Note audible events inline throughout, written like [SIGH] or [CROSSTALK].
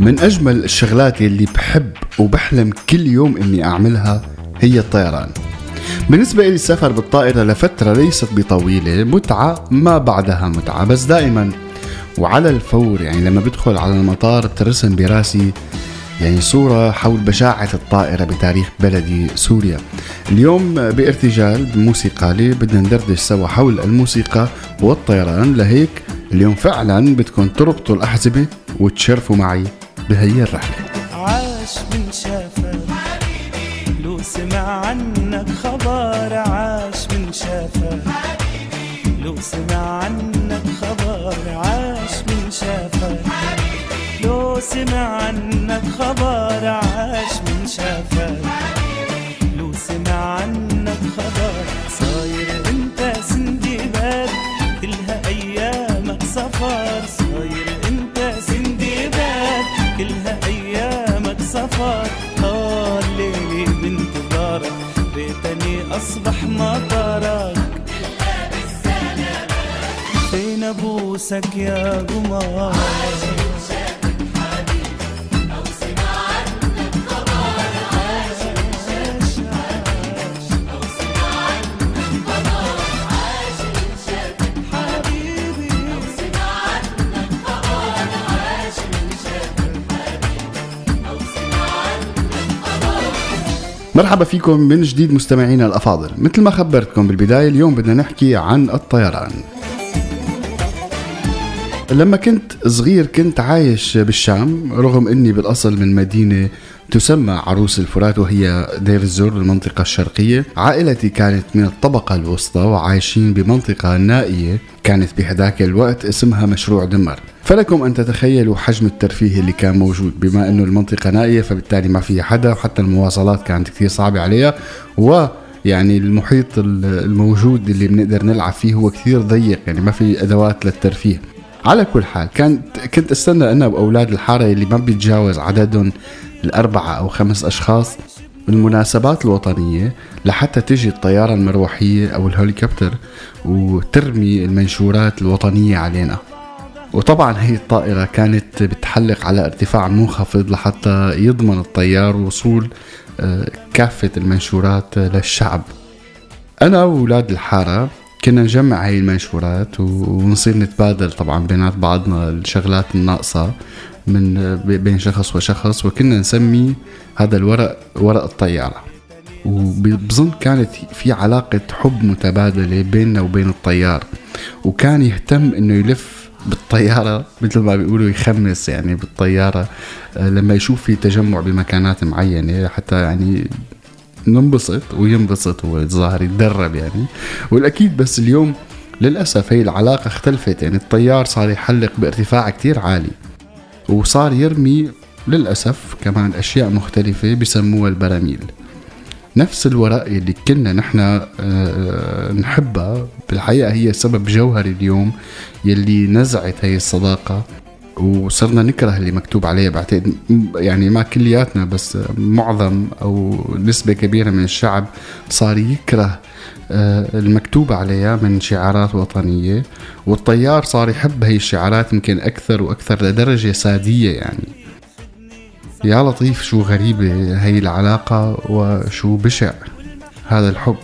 من أجمل الشغلات اللي بحب وبحلم كل يوم إني أعملها هي الطيران. بالنسبة لي السفر بالطائرة لفترة ليست بطويلة متعة ما بعدها متعة بس دائما. وعلى الفور يعني لما بدخل على المطار بترسم براسي يعني صورة حول بشاعة الطائرة بتاريخ بلدي سوريا. اليوم بارتجال بموسيقى لي بدنا ندردش سوا حول الموسيقى والطيران؟ لهيك اليوم فعلا بدكم تربطوا الأحزمة وتشرفوا معي. بهي الرحلة. عاش من شافك. لو سمع عنك خبر عاش من شافك. لو سمع عنك خبر عاش من شافك. لو سمع عنك خبر عاش من شافك. سفر طال ليلي بانتظارك. ريتني أصبح مطرك فين أبوسك يا قمر؟ مرحبا فيكم من جديد مستمعينا الأفاضل. مثل ما خبرتكم بالبداية اليوم بدنا نحكي عن الطيران. لما كنت صغير كنت عايش بالشام رغم إني بالأصل من مدينة تسمى عروس الفرات وهي دير الزور المنطقة الشرقية. عائلتي كانت من الطبقة الوسطى وعايشين بمنطقة نائية. كانت بهداك الوقت اسمها مشروع دمر. فلكم أن تتخيلوا حجم الترفيه اللي كان موجود. بما أنه المنطقة نائية فبالتالي ما فيها حدا وحتى المواصلات كانت كثير صعبة عليها. و يعني المحيط الموجود اللي بنقدر نلعب فيه هو كثير ضيق يعني ما في أدوات للترفيه. على كل حال كانت كنت أستنى أنا واولاد الحارة اللي ما بيتجاوز عددهم الأربعة أو خمس أشخاص بالمناسبات الوطنية لحتى تجي الطيارة المروحية أو الهليكوبتر وترمي المنشورات الوطنية علينا. وطبعا هي الطائرة كانت بتحلق على ارتفاع منخفض لحتى يضمن الطيار وصول آه، كافة المنشورات للشعب. أنا وأولاد الحارة كنا نجمع هاي المنشورات ونصير نتبادل طبعا بينات بعضنا الشغلات الناقصة من بين شخص وشخص وكنا نسمي هذا الورق ورق الطيارة. وبظن كانت في علاقة حب متبادلة بيننا وبين الطيار. وكان يهتم إنه يلف بالطيارة مثل ما بيقولوا يخمس يعني بالطيارة آه، لما يشوف في تجمع بمكانات معينة حتى يعني ننبسط وينبسط هو الظاهر يتدرب يعني. والأكيد بس اليوم للأسف هي العلاقة اختلفت يعني الطيار صار يحلق بارتفاع كتير عالي. وصار يرمي للأسف كمان أشياء مختلفة بسموها البراميل. نفس الورق اللي كنا نحن آه، نحبها بالحقيقة هي سبب جوهري اليوم يلي نزعت هي الصداقة. وصرنا نكره اللي مكتوب عليه. بعتقد يعني ما كلياتنا بس معظم أو نسبة كبيرة من الشعب صار يكره آه، المكتوب عليها من شعارات وطنية والطيار صار يحب هي الشعارات يمكن أكثر وأكثر لدرجة سادية يعني. يا لطيف شو غريبة هي العلاقة وشو بشع هذا الحب.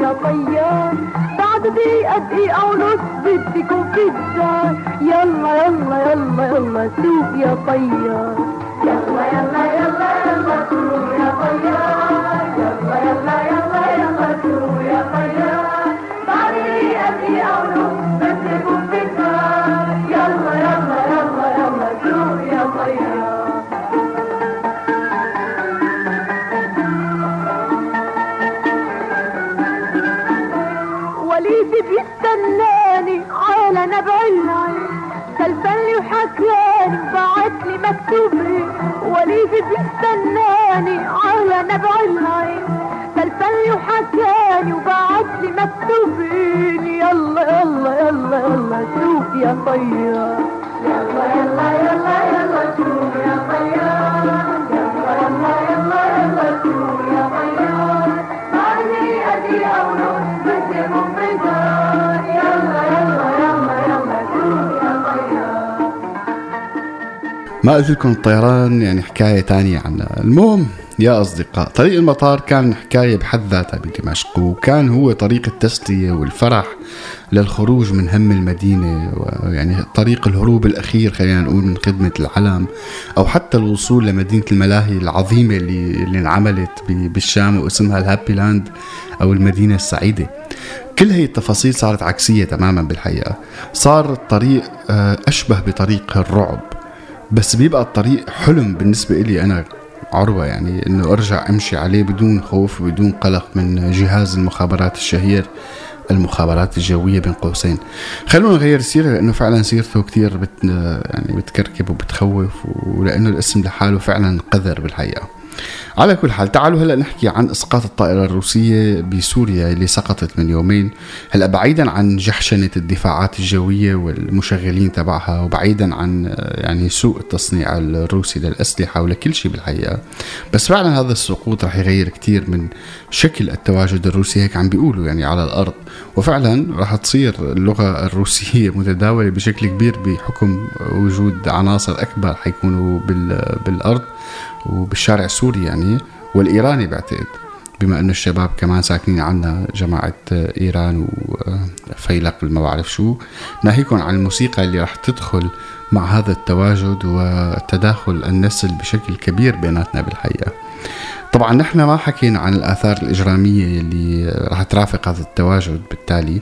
يا طيار. بعد دقيقة دقيقة ونص في الدار يلا يلا يلا يلا سلوك يا طيار. وليدي بيستناني على نبع العين سلسلني وحكاني بعت لي مكتوبي. وليدي بيستناني على نبع العين سلسلني وحكاني وبعت لي مكتوبين يلا يلا يلا يلا يلا شوف يا طيار يلا يلا يلا يلا شوف يا طيار ما قلت لكم الطيران يعني حكاية تانية عنها المهم يا أصدقاء طريق المطار كان حكاية بحد ذاتها بدمشق وكان هو طريق التسلية والفرح للخروج من هم المدينة يعني طريق الهروب الأخير خلينا نقول من خدمة العلم أو حتى الوصول لمدينة الملاهي العظيمة اللي, اللي انعملت بالشام واسمها الهابي لاند أو المدينة السعيدة. كل هي التفاصيل صارت عكسية تماما بالحقيقة. صار الطريق آه، أشبه بطريق الرعب. بس بيبقى الطريق حلم بالنسبة إلي أنا عروة يعني إنه أرجع أمشي عليه بدون خوف وبدون قلق من جهاز المخابرات الشهير المخابرات الجوية بين قوسين. خلونا نغير السيرة لأنه فعلا سيرته كتير بت يعني بتكركب وبتخوف ولأنه الاسم لحاله فعلا قذر بالحقيقة. على كل حال تعالوا هلا نحكي عن إسقاط الطائرة الروسية بسوريا اللي سقطت من يومين. هلا بعيدا عن جحشنة الدفاعات الجوية والمشغلين تبعها وبعيدا عن آه، يعني سوء التصنيع الروسي للأسلحة ولكل شيء بالحقيقة. بس فعلا هذا السقوط رح يغير كثير من شكل التواجد الروسي هيك عم بيقولوا يعني على الأرض. وفعلا رح تصير اللغة الروسية [LAUGHS] متداولة بشكل كبير بحكم وجود عناصر أكبر حيكونوا بال- بالأرض. وبالشارع السوري يعني والإيراني بعتقد بما إنه الشباب كمان ساكنين عنا جماعة إيران وفيلق ما بعرف شو. ناهيكم عن الموسيقى اللي راح تدخل مع هذا التواجد وتداخل النسل بشكل كبير بيناتنا بالحقيقة. طبعا نحن ما حكينا عن الآثار الإجرامية اللي راح ترافق هذا التواجد بالتالي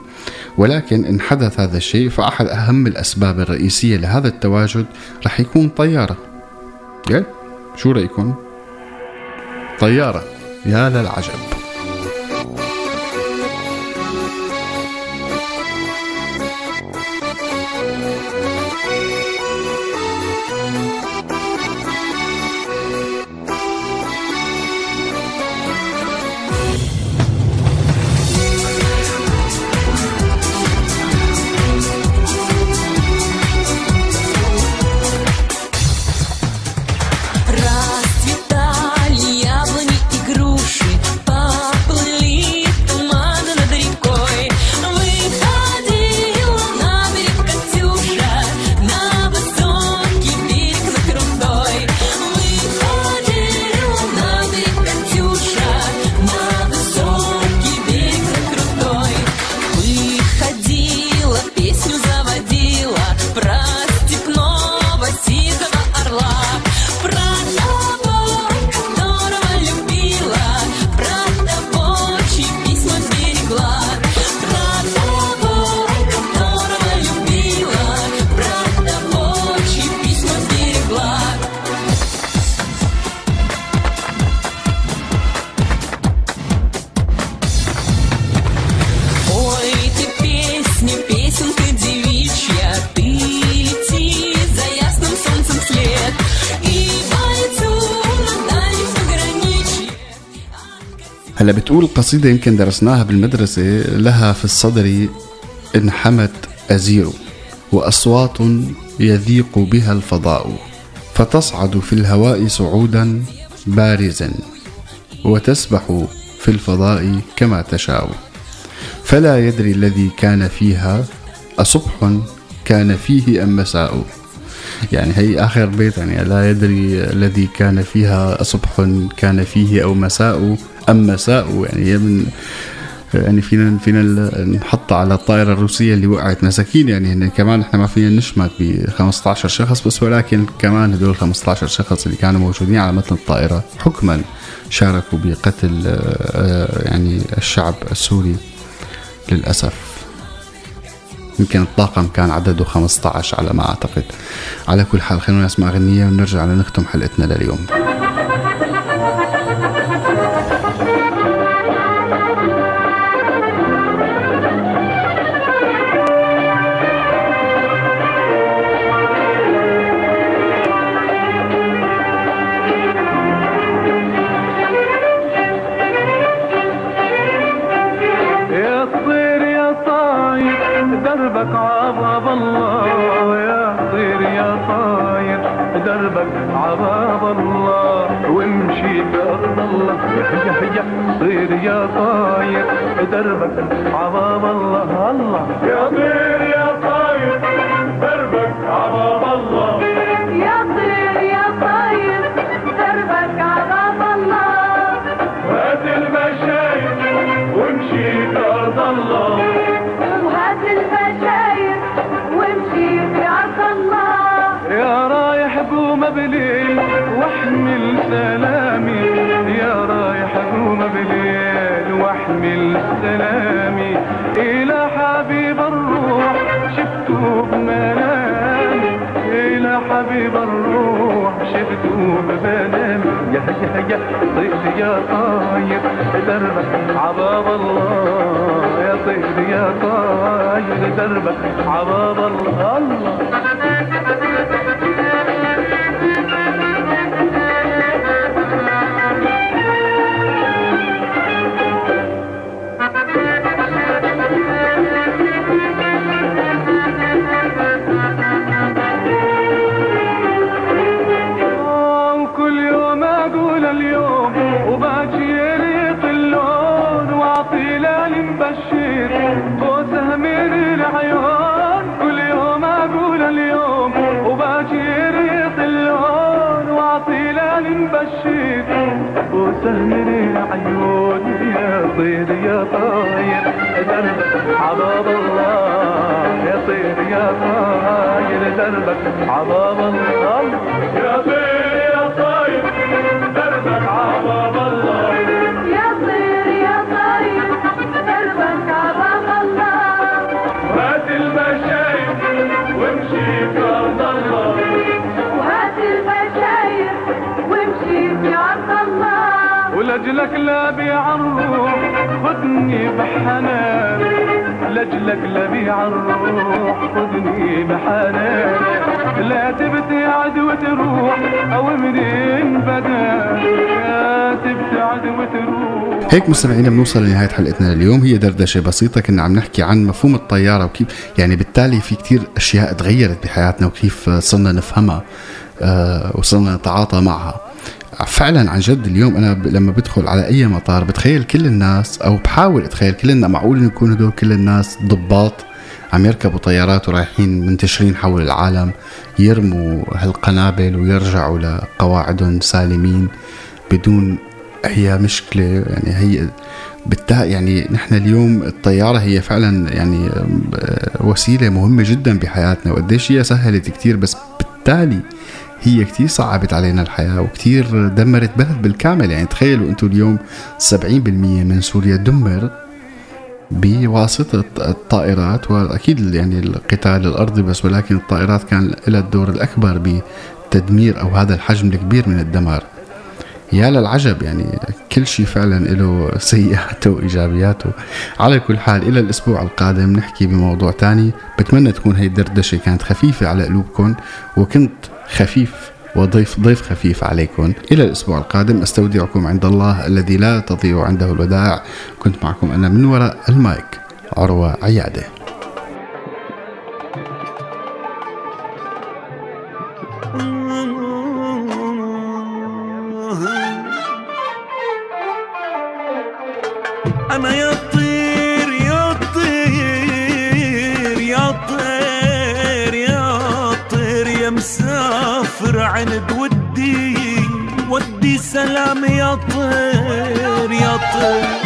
ولكن إن حدث هذا الشيء فأحد أهم الأسباب الرئيسية لهذا التواجد راح يكون طيارة. إيه؟ شو رايكم طيارة. يا للعجب بتقول القصيدة يمكن درسناها بالمدرسة لها في الصدر انحمت أزير وأصوات يذيق بها الفضاء فتصعد في الهواء صعودا بارزا وتسبح في الفضاء كما تشاء. فلا يدري الذي كان فيها أصبح كان فيه أم مساء. يعني هي آخر بيت يعني لا يدري الذي كان فيها أصبح كان فيه أو مساء أم مساء يعني من يعني فينا فينا نحط على الطائرة الروسية اللي وقعت. مساكين يعني هن كمان إحنا ما فينا نشمت ب 15 شخص بس ولكن كمان هدول 15 شخص اللي كانوا موجودين على متن الطائرة حكما شاركوا بقتل آه، يعني الشعب السوري للأسف. يمكن الطاقم كان عدده 15 على ما أعتقد. على كل حال خلونا نسمع غنية ونرجع لنختم حلقتنا لليوم. عباب الله وامشي بأرض الله. هيا هيا طير يا طاير دربك عباب الله. الله. يا طير سلامي يا رايح قوم بليل وأحمل سلامي. إلى حبيب الروح شفته بمنامي. إلى حبيب الروح شفته بمنامي. يا هيا هيا طير يا طاير دربك عباب الله. يا طير يا طاير دربك عباب الله. الله. عباب الله يا طير يا طاير دربك عباب الله يا طير يا طير دربك عباب الله هات المشايخ وامشي في ارض الله وهات البشاير وامشي في عرض الله ولجلك لا بيع الروح خذني بحنان. لجلك لا بيع الروح خذني بحنان. لا تبتعد وتروح أو منين بدا. لا تبتعد وتروح هيك مستمعينا بنوصل لنهاية حلقتنا اليوم هي دردشة بسيطة كنا عم نحكي عن مفهوم الطيارة وكيف يعني بالتالي في كتير أشياء تغيرت بحياتنا وكيف صرنا نفهمها آه، وصرنا نتعاطى معها. فعلا عن جد اليوم أنا لما بدخل على أي مطار بتخيل كل الناس أو بحاول أتخيل كل الناس معقول إنه يكونوا هدول كل الناس ضباط عم يركبوا طيارات ورايحين منتشرين حول العالم يرموا هالقنابل ويرجعوا لقواعدهم سالمين بدون هي مشكلة. يعني هي بالتا يعني نحن اليوم الطيارة هي فعلا يعني آه، وسيلة مهمة جدا بحياتنا. وقديش هي سهلت كتير بس بالتالي هي كتير صعبت علينا الحياة وكتير دمرت بلد بالكامل. يعني تخيلوا أنتم اليوم 70% من سوريا دمر بواسطة الطائرات وأكيد يعني القتال الأرضي بس ولكن الطائرات كان لها الدور الأكبر بتدمير أو هذا الحجم الكبير من الدمار. يا للعجب يعني كل شيء فعلا له سيئاته وإيجابياته. على كل حال إلى الأسبوع القادم نحكي بموضوع تاني. بتمنى تكون هي الدردشة كانت خفيفة على قلوبكم وكنت خفيف وضيف ضيف خفيف عليكم. إلى الأسبوع القادم أستودعكم عند الله الذي لا تضيع عنده الودائع. كنت معكم أنا من وراء المايك عروة عيادة. طير يا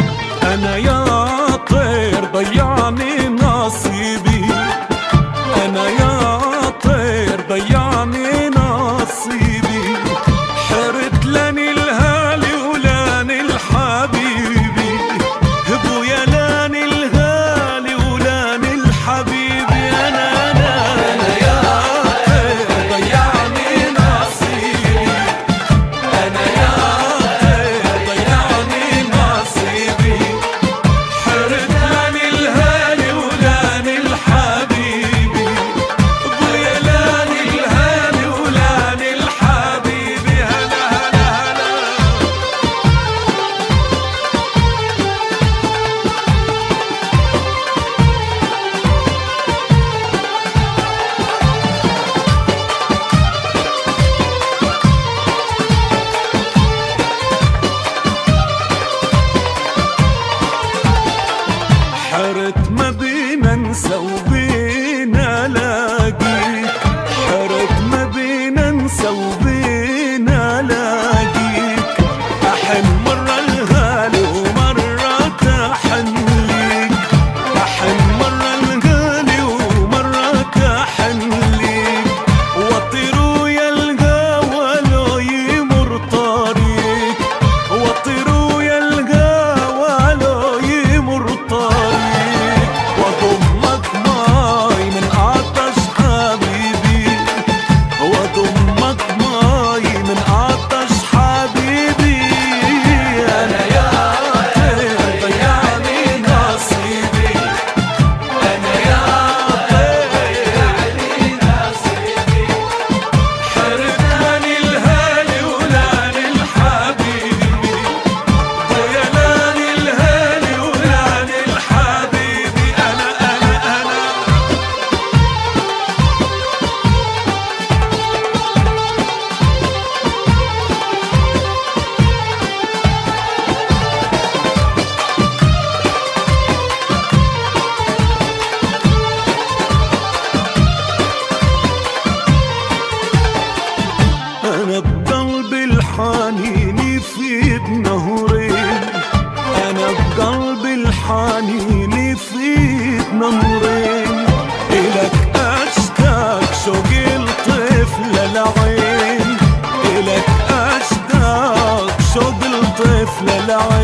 الطفل العين. إلك أشتاق شوق الطفل العين.